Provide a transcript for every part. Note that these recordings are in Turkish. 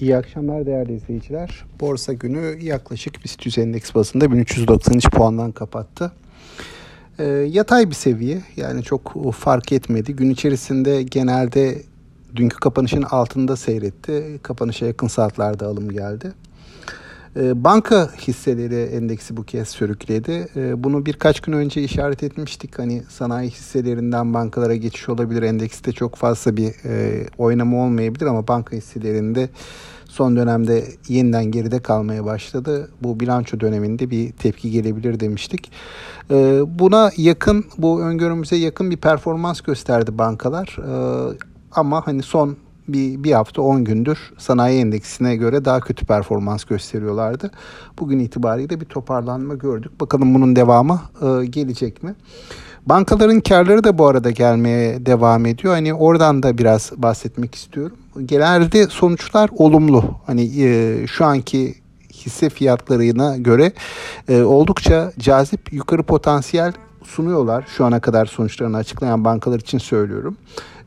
İyi akşamlar değerli izleyiciler. Borsa günü yaklaşık BIST 100 endeks bazında 1393 puandan kapattı. E, yatay bir seviye yani çok fark etmedi. Gün içerisinde genelde dünkü kapanışın altında seyretti. Kapanışa yakın saatlerde alım geldi. E, banka hisseleri endeksi bu kez sürükledi. E, bunu birkaç gün önce işaret etmiştik. Hani sanayi hisselerinden bankalara geçiş olabilir. Endekste çok fazla bir e, oynama olmayabilir ama banka hisselerinde son dönemde yeniden geride kalmaya başladı. Bu bilanço döneminde bir tepki gelebilir demiştik. Ee, buna yakın, bu öngörümüze yakın bir performans gösterdi bankalar. Ee, ama hani son bir, bir hafta 10 gündür sanayi endeksine göre daha kötü performans gösteriyorlardı. Bugün itibariyle bir toparlanma gördük. Bakalım bunun devamı e, gelecek mi? Bankaların karları da bu arada gelmeye devam ediyor. Hani oradan da biraz bahsetmek istiyorum. Genelde sonuçlar olumlu. Hani e, şu anki hisse fiyatlarına göre e, oldukça cazip yukarı potansiyel sunuyorlar. Şu ana kadar sonuçlarını açıklayan bankalar için söylüyorum.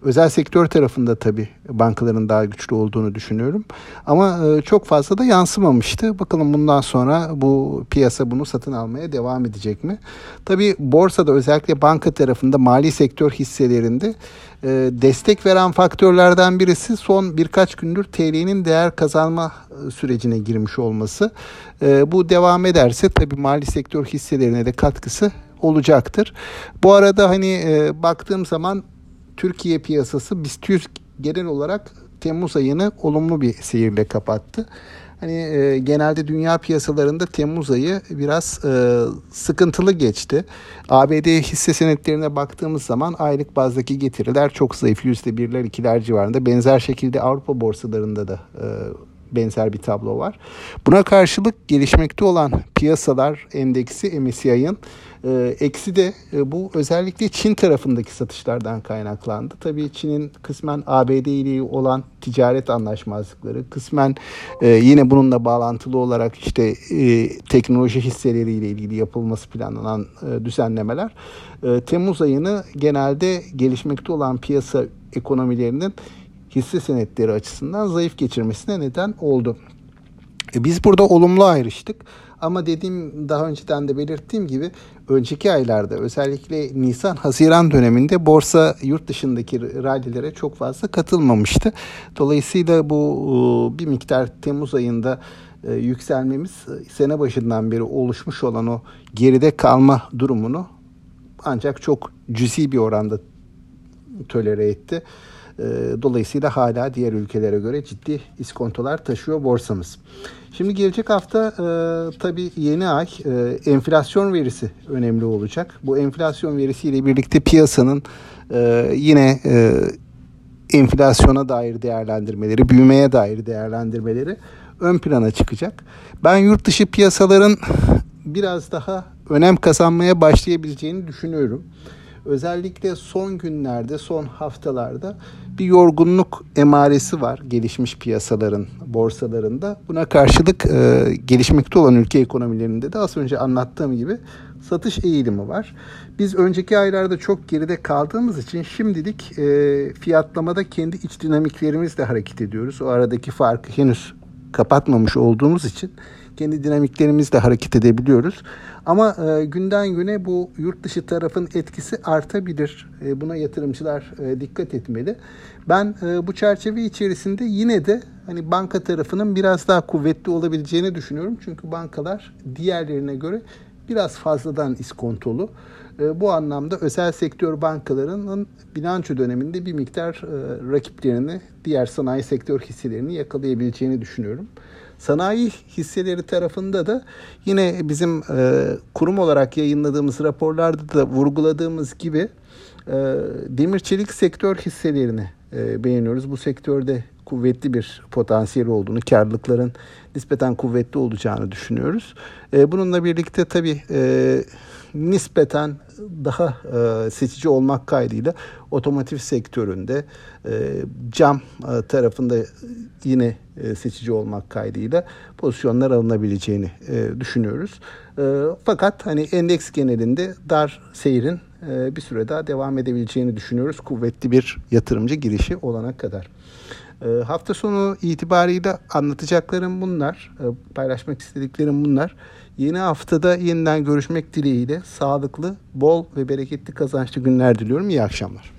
Özel sektör tarafında tabii bankaların daha güçlü olduğunu düşünüyorum. Ama e, çok fazla da yansımamıştı. Bakalım bundan sonra bu piyasa bunu satın almaya devam edecek mi? Tabii borsada özellikle banka tarafında mali sektör hisselerinde e, destek veren faktörlerden birisi son birkaç gündür TL'nin değer kazanma e, sürecine girmiş olması. Bu devam ederse tabii mali sektör hisselerine de katkısı olacaktır. Bu arada hani baktığım zaman Türkiye piyasası BIST 100 genel olarak Temmuz ayını olumlu bir seyirle kapattı. Hani e, genelde dünya piyasalarında Temmuz ayı biraz e, sıkıntılı geçti. ABD hisse senetlerine baktığımız zaman aylık bazdaki getiriler çok zayıf. %1'ler 2'ler civarında. Benzer şekilde Avrupa borsalarında da e, benzer bir tablo var. Buna karşılık gelişmekte olan piyasalar endeksi MSCI'ın e, eksi de e, bu özellikle Çin tarafındaki satışlardan kaynaklandı. Tabii Çin'in kısmen ABD ile olan ticaret anlaşmazlıkları, kısmen e, yine bununla bağlantılı olarak işte e, teknoloji hisseleriyle ilgili yapılması planlanan e, düzenlemeler e, Temmuz ayını genelde gelişmekte olan piyasa ekonomilerinin hisse senetleri açısından zayıf geçirmesine neden oldu. E biz burada olumlu ayrıştık. Ama dediğim daha önceden de belirttiğim gibi önceki aylarda özellikle Nisan-Haziran döneminde borsa yurt dışındaki rallilere çok fazla katılmamıştı. Dolayısıyla bu bir miktar Temmuz ayında e, yükselmemiz sene başından beri oluşmuş olan o geride kalma durumunu ancak çok cüzi bir oranda tölere etti. E, dolayısıyla hala diğer ülkelere göre ciddi iskontolar taşıyor borsamız. Şimdi gelecek hafta e, tabii yeni ay e, enflasyon verisi önemli olacak. Bu enflasyon verisiyle birlikte piyasanın e, yine e, enflasyona dair değerlendirmeleri, büyümeye dair değerlendirmeleri ön plana çıkacak. Ben yurt dışı piyasaların biraz daha önem kazanmaya başlayabileceğini düşünüyorum. Özellikle son günlerde, son haftalarda bir yorgunluk emaresi var gelişmiş piyasaların, borsalarında. Buna karşılık e, gelişmekte olan ülke ekonomilerinde de az önce anlattığım gibi satış eğilimi var. Biz önceki aylarda çok geride kaldığımız için şimdilik e, fiyatlamada kendi iç dinamiklerimizle hareket ediyoruz. O aradaki farkı henüz kapatmamış olduğumuz için kendi dinamiklerimizle hareket edebiliyoruz. Ama e, günden güne bu yurt dışı tarafın etkisi artabilir. E, buna yatırımcılar e, dikkat etmeli. Ben e, bu çerçeve içerisinde yine de hani banka tarafının biraz daha kuvvetli olabileceğini düşünüyorum. Çünkü bankalar diğerlerine göre biraz fazladan iskontolu. E, bu anlamda özel sektör bankalarının bilanço döneminde bir miktar e, rakiplerini, diğer sanayi sektör hisselerini yakalayabileceğini düşünüyorum. Sanayi hisseleri tarafında da yine bizim e, kurum olarak yayınladığımız raporlarda da vurguladığımız gibi demir çelik sektör hisselerini beğeniyoruz. Bu sektörde kuvvetli bir potansiyel olduğunu, karlılıkların nispeten kuvvetli olacağını düşünüyoruz. E, bununla birlikte tabii e, nispeten daha e, seçici olmak kaydıyla otomotiv sektöründe e, cam e, tarafında yine e, seçici olmak kaydıyla pozisyonlar alınabileceğini e, düşünüyoruz. E, fakat hani endeks genelinde dar seyrin e, bir süre daha devam edebileceğini düşünüyoruz. Kuvvetli bir yatırımcı girişi olana kadar. E, hafta sonu itibariyle anlatacaklarım bunlar. E, paylaşmak istediklerim bunlar. Yeni haftada yeniden görüşmek dileğiyle sağlıklı, bol ve bereketli kazançlı günler diliyorum. İyi akşamlar.